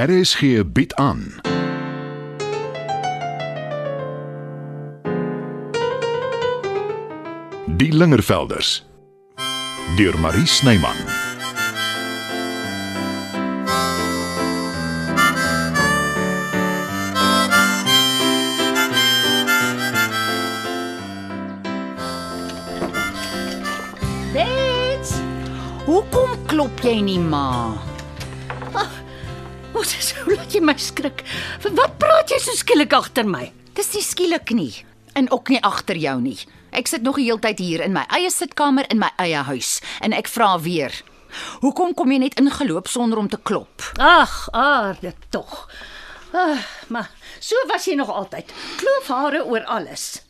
RSG bied aan. Die Lingervelders deur Marie Snyman. Bets, hoekom klop jy nie, ma? Wat is hoe laat jy my skrik? Vir wat praat jy so skielik agter my? Dis nie skielik nie en ook nie agter jou nie. Ek sit nog die hele tyd hier in my eie sitkamer in my eie huis en ek vra weer. Hoekom kom jy net ingeloop sonder om te klop? Ag, aarde tog. Ah, maar so was jy nog altyd. Kloofhare oor alles.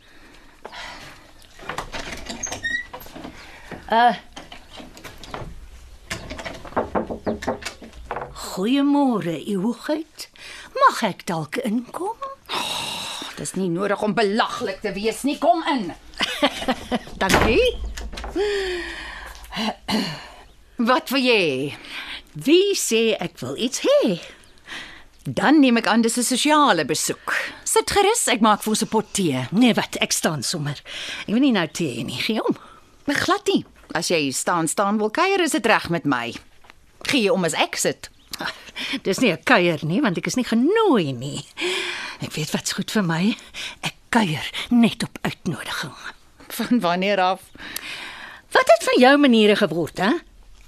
Uh Goeiemôre, Eeuwigheid. Mag ek dalk inkom? Dis nie nodig om belaglik te wees nie. Kom in. Dankie. Wat wil jy? Wie sê ek wil iets hê? Dan neem ek aan dis 'n sosiale besoek. Sit gerus, ek maak vir ons 'n pot tee. Nee, wat, ek staan sommer. Ek wil nie nou tee nie, gee hom. Glad nie. As jy staan staan wil kuier, is dit reg met my. Gee jy om as ek sit. Dis nie 'n kuier nie, want ek is nie genooi nie. Ek weet wat's goed vir my. Ek kuier net op uitnodiging. Van wanneer af? Wat het van jou maniere geword, hè?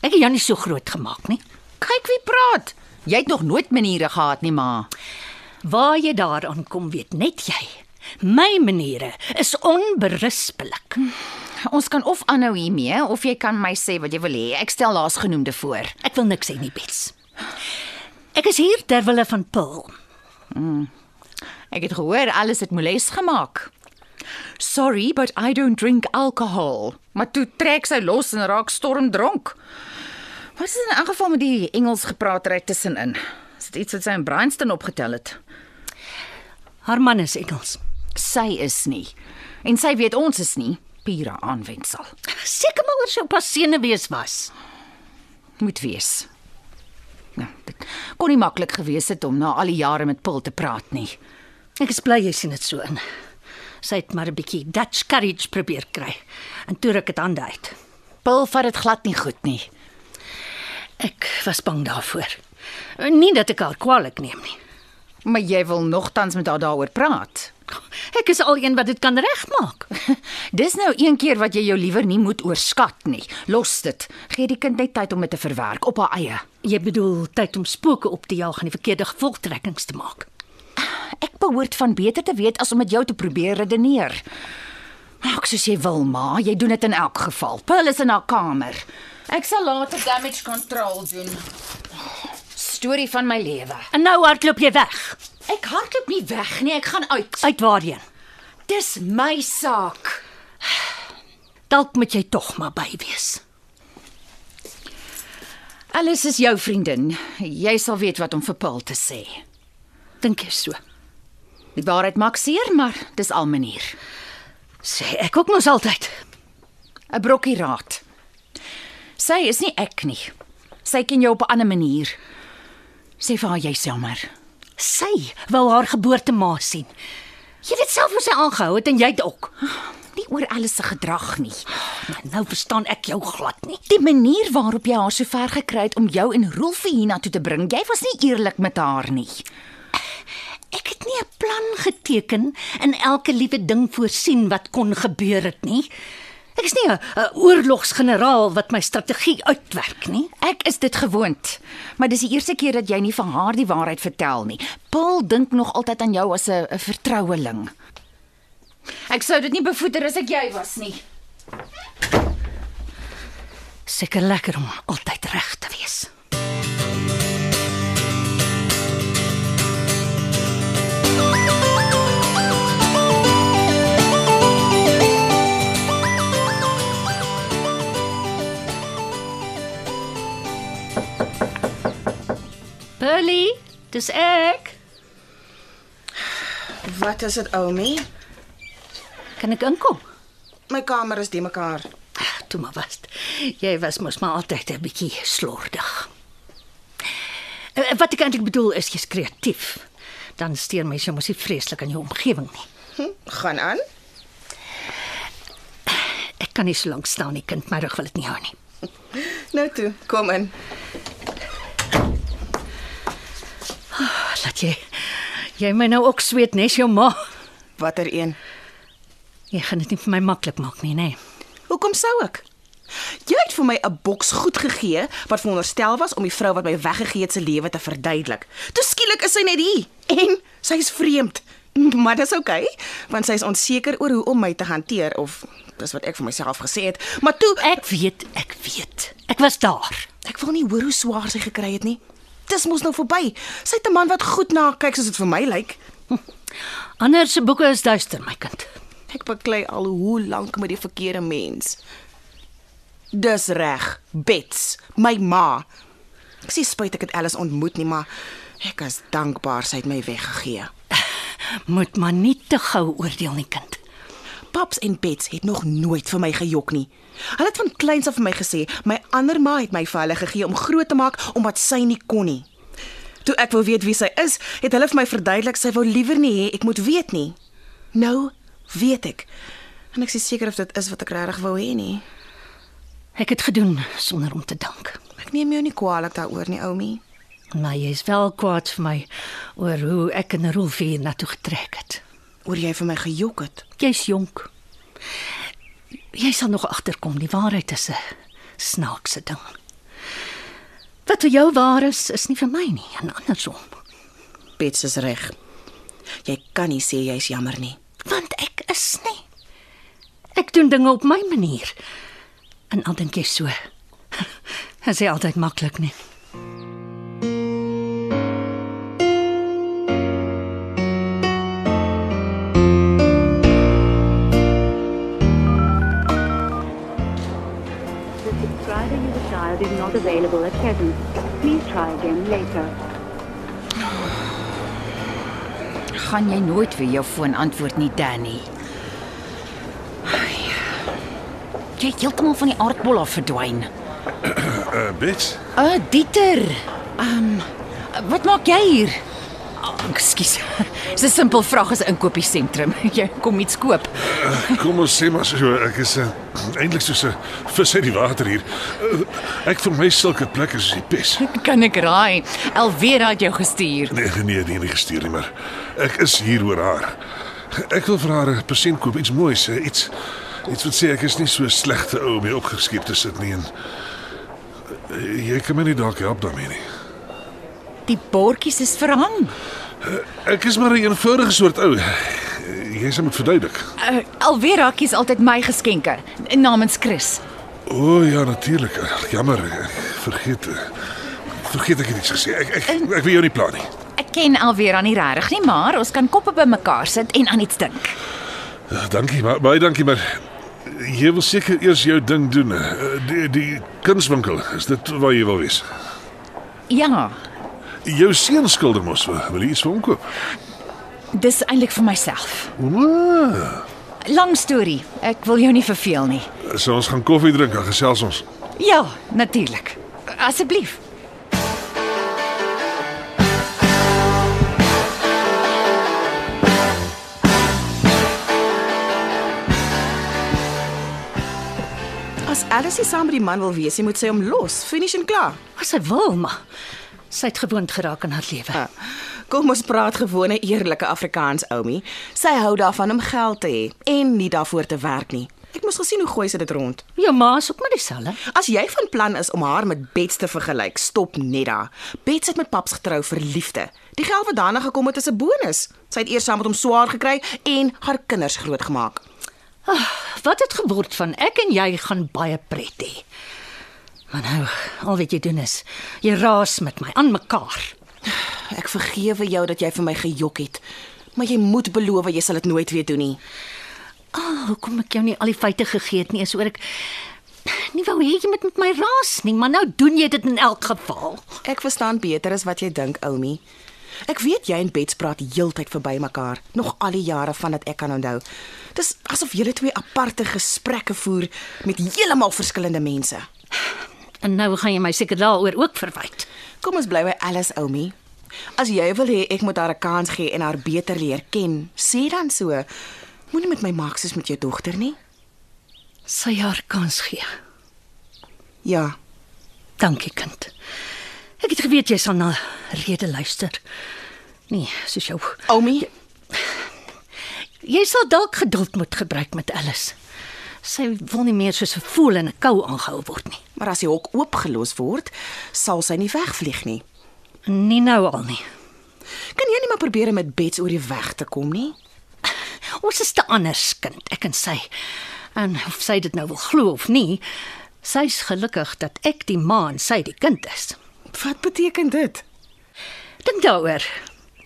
Ek het jou nie so groot gemaak nie. Kyk wie praat. Jy het nog nooit maniere gehad nie, ma. Waar jy daaraan kom, weet net jy. My maniere is onberispelik. Ons kan of aanhou hiermee of jy kan my sê wat jy wil hê. Ek stel laasgenoemde voor. Ek wil niks sê nie, Bets. Ek is hier ter wille van Paul. Ek het gehoor alles het moles gemaak. Sorry, but I don't drink alcohol. Maar toe trek sy los en raak stormdronk. Wat is in elk geval met die Engels gepraatery tussenin? Is dit iets wat sy in Bryanston opgetel het? Haar man is Engels. Sy is nie. En sy weet ons is nie pure aanwendsel. Seker maar oor sy passene wees was. Moet wees. Kon nie maklik gewees het om na al die jare met Paul te praat nie. Ek is bly jy sien dit so in. Sy het maar 'n bietjie Dutch courage probeer kry. En toe ruk dit hande uit. Paul vat dit glad nie goed nie. Ek was bang daarvoor. Nie dat ek haar kwaadlik neem nie. Maar jy wil nogtans met haar daaroor praat. Ek is al een wat dit kan regmaak. Dis nou een keer wat jy jou liewer nie moet oorskat nie. Los dit. Gee die kind net tyd om dit te verwerk op haar eie. Jy bedoel tyd om spooke op te jaag en die verkeerde gevolgtrekkings te maak. Ek behoort van beter te weet as om met jou te probeer redeneer. Maak soos jy wil, ma. Jy doen dit in elk geval. Pearl is in haar kamer. Ek sal later damage control doen. Storie van my lewe. En nou hardloop jy weg. Ek hardloop nie weg nie, ek gaan uit. Uit waarheen? Dis my saak. Dalk moet jy tog maar by wees. Alles is jou vriendin. Jy sal weet wat om vir Paul te sê. Dink jy so? Die waarheid maak seer, maar dis al manier. Sê ek ook mos altyd. 'n Brokkie raad. Sy is nie ek nie. Sy ken jou op 'n ander manier. Sê vir haar jy's jammer. Sy wou haar geboortema sien. Jy weet self hoe sy aangehou het en jy het ook. Nie oor alles se gedrag nie. Maar nou verstaan ek jou glad nie. Die manier waarop jy haar so ver gekry het om jou en Rolf hiernatoe te bring, jy was nie eerlik met haar nie. Ek het nie 'n plan geteken en elke liewe ding voorsien wat kon gebeur het nie. Ek is nie 'n oorlogsgeneraal wat my strategie uitwerk nie. Ek is dit gewoond. Maar dis die eerste keer dat jy nie vir haar die waarheid vertel nie. Paul dink nog altyd aan jou as 'n vertroueling. Ek sou dit nie bevoeder as ek jy was nie. Seker lekker om altyd reg te wees. Pearly, dis ek. Wat is dit, Oumi? Kan ek inkom? My kamer is die mekaar. Toe maar was. Jy was mos maar altyd 'n bietjie slordig. Eh, Wat ek eintlik bedoel is jy's kreatief. Dan steur mens jou mos nie vreeslik aan jou omgewing nie. Hm, gaan aan. Ek kan nie so lank staan nie, kind, my rug wil dit nie hou nie. Nou toe, kom in. Laat jy jy my nou ook sweet nes jou ma. Watter een? Jy gaan dit nie vir my maklik maak nie, nê? Hoekom sou ek? Jy het vir my 'n boks goed gegee wat veronderstel was om die vrou wat my weggegee het se lewe te verduidelik. Toe skielik is sy net hier en sy is vreemd. Maar dis oukei, okay, want sy is onseker oor hoe om my te hanteer of dis wat ek vir myself gesê het. Maar toe Ek weet, ek weet. Ek was daar. ek wil nie hoor hoe swaar sy gekry het nie. Dis mos nou verby. Sy het 'n man wat goed na haar kyk soos dit vir my lyk. Ander se boeke is duister, my kind. Ek baklei al hoe lank met die verkeerde mens. Dis reg, Bets, my ma. Ek sê spyt ek het Alice ontmoet nie, maar ek is dankbaar sy het my weggegee. Moet maar nie te gou oordeel nie, kind. Paps en Bets het nog nooit vir my gejok nie. Hulle het van kleins af vir my gesê, my ander ma het my vir hulle gegee om groot te maak omdat sy nie kon nie. Toe ek wou weet wie sy is, het hulle vir my verduidelik sy wou liewer nie hê ek moet weet nie. Nou weet ek. En ek is seker of dit is wat ek regtig wou hê nie. Ek het gedoen sonder om te dank. Ek neem jou nie kwaadlik daaroor nie, Oumi. Maar jy's wel kwaad vir my oor hoe ek en Rolf hier na toe getrek het. Oor jy vir my gejok het. Jy's jonk. Jy sal nog agterkom, die waarheid is 'n snaakse ding. Wat vir jou waar is, is nie vir my nie, en andersom. Bets is reg. Jy kan nie sê jy's jammer nie. Want ek is nie. Ek doen dinge op my manier. En al dink jy so. Dit is altyd maklik nie. Not available at present. Please try again later. Gaan jy nooit weer jou foon antwoord nie, Danny? Jy het heeltemal van die aardbol af verdwyn. Uh Bets, Uh, Dieter. Ehm, um, wat maak jy hier? Ekskuus. Dis 'n simpel vraag as 'n inkopiesentrum. Jy kom iets koop. kom ons sê maar so, ek is uh, eintlik soos 'n vis uit die water hier. Uh, ek vir my sulke plekke soos die pes. Kan ek raai? Elvera het jou gestuur. Nee, nee, nee, nie gestuur nie, maar ek is hier oor haar. Ek wil vir haar 'n persent koop, iets moois, iets iets wat sê ek is nie so slegte ou om hier opgeskep te sit nie en uh, jy kan my nie dalk help daarmee nie. Die bordjies is verhang. Ek is maar 'n eenvoudige soort ou. Jy sê moet verduidelik. Uh, Elvera kies altyd my geskenke namens Chris. O oh, ja, natuurlik. Jammer, vergeet. Vergeet ek het iets gesê. Ek ek, ek wil jou nie pla nie. Ek ken Elvera nie regtig nie, maar ons kan koppe bymekaar sit en aan iets dink. Uh, dankie, maar baie dankie, maar jy wil seker eers jou ding doen. eh, Die die kunswinkel, is dit waar jy wil wees? Ja, Jou seun skilder mos, wil wil jy iets vir hom koop? dis eintlik vir myself. O, Lang storie. Ek wil jou nie verveel nie. so ons gaan koffie drink en gesels ons. Ja, natuurlik. Asseblief. As Alice saam met die man wil wees, nie, moet sy hom los. Finish en klaar. As sy wil, maar sy het gewoond geraak aan haar lewe. Ah, Kom ons praat gewone eerlike Afrikaans, Oumi. Sy hou daarvan om geld te hê en nie daarvoor te werk nie. Ek moes gesien hoe gooi sy dit rond. Jou ma is ook maar dieselfde. As jy van plan is om haar met Bets te vergelyk, stop net daar. Bets het met paps getrou vir liefde. Die geld wat daarna gekom het is 'n bonus. Sy het eers saam met hom swaar gekry en haar kinders grootgemaak. Wat het geword van ek en jy gaan baie pret hê. Maar nou, al wat jy doen is jy raas met my aan mekaar. Ek vergewe jou dat jy vir my gejok het, maar jy moet beloof jy sal dit nooit weer doen nie. Ah, oh, hoekom ek jou nie al die feite gegee het nie, is oor ek nie wou hê jy moet met my raas nie, maar nou doen jy dit in elk geval. Ek verstaan beter as wat jy dink, Oumi. Ek weet jy en Bets praat heeltyd verby mekaar, nog al die jare vandat ek kan onthou. Dis asof julle twee aparte gesprekke voer met heeltemal verskillende mense. En nou gaan jy my seker daaroor ook verwyd. Kom ons bly by Alice Oumi. As jy wil hê ek moet haar 'n kans gee en haar beter leer ken, sê dan so. Moenie met my maak soos met jou dogter nie. Sy haar kans gee. Ja, Dankie kind. Ek het geweet jy sal na rede luister. Nee, soos jou. Oumi, Jy sal dalk geduld moet gebruik met Alice. Sy wil nie meer soos 'n voël in 'n kou aangehou word nie. maar as die hok oopgelos word, sal sy nie wegvlieg nie. Nie nou al nie. Kan jy nie maar probeer om met Bets oor die weg te kom nie? Ons is te anders kind, ek en sy. En of sy dit nou wil glo of nie, sy's gelukkig dat ek die ma en sy die kind is. Wat beteken dit? Dink daaroor.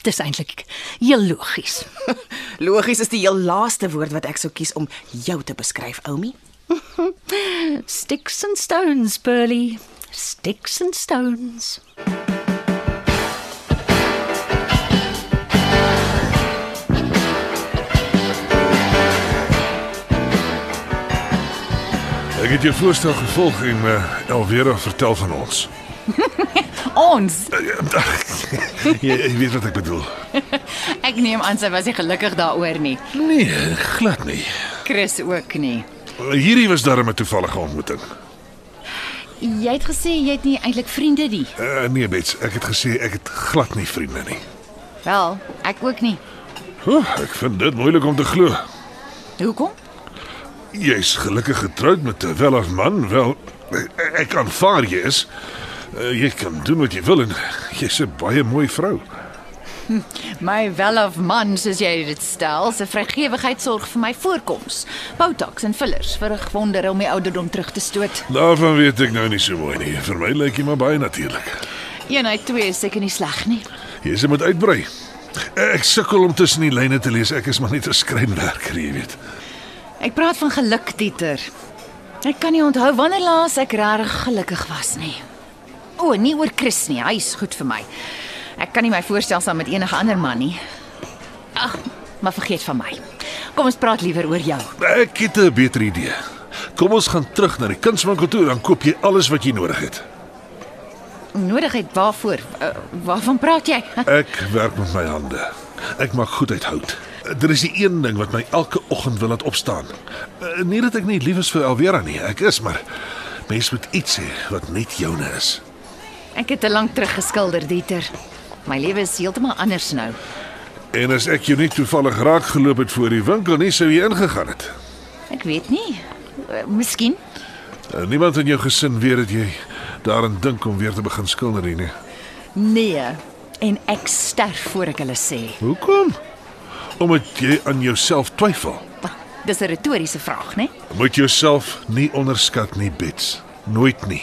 Dis eintlik heel logies. Logies is die heel laaste woord wat ek sou kies om jou te beskryf, Oumi. Sticks and stones, Burley. Sticks and stones. Ek het jou voorstel gevolg en uh, Elvera vertel van ons. Ons. jy, jy weet wat ek bedoel. Ek neem aan sy was nie gelukkig daaroor nie. Nee, glad nie. Chris ook nie. Hierdie was darem 'n toevallige ontmoeting. Jy het gesê jy het nie eintlik vriende nie. Uh, nee, Bets, ek het gesê ek het glad nie vriende nie. Wel, ek ook nie. Oh, ek vind dit moeilik om te glo. Hoekom? Jy's gelukkig getroud met 'n welaf man. Wel, ek aanvaar jy is. Uh, jy kan doen wat jy wil en jy's 'n baie mooi vrou. My welaf man, soos jy dit stel, se vrygewigheid sorg vir my voorkoms. Botox en fillers vir 'n wonder om my ouderdom terug te stoot. Daarvan weet ek nou nie so mooi nie. Vir my lyk jy maar baie natuurlik. Eenheid 2 is seker nie sleg nie. Jy se moet uitbrei. Ek sukkel om tussen die lyne te lees. Ek is maar net 'n skrynwerker, jy weet. Ek praat van geluk, Dieter. Ek kan nie onthou wanneer laas ek regtig gelukkig was nie. O, nie oor Chris nie. Hy's goed vir my. Ek kan nie my voorstel saam met enige ander man nie. Ag, maar vergeet van my. Kom ons praat liewer oor jou. Ek het 'n beter idee. Kom ons gaan terug na die kunswinkel toe dan koop jy alles wat jy nodig het. Nodigheid waarvoor? Uh, waarvan praat jy? Ek werk met my hande. Ek maak goed uit hout. Dit is die een ding wat my elke oggend wil laat opstaan. Uh, Nie dat ek nie lief is vir Alvera nie, ek is maar mens moet iets hê wat net joune is. Ek het te lank terug geskilder, Dieter. My lewe is heeltemal anders nou. En as ek jou nie toevallig raak geloop het voor die winkel nie, sou jy ingegaan het. Ek weet nie. Uh, miskien. Uh, Niemand in jou gesin weet dat jy daaraan dink om weer te begin skilder nie. nie. Nee. En ek sterf voor ek hulle sê. Hoekom? Omdat jy aan jouself twyfel. Dis 'n retoriese vraag, né? Moet jouself nie onderskat nie, Bets. Nooit nie.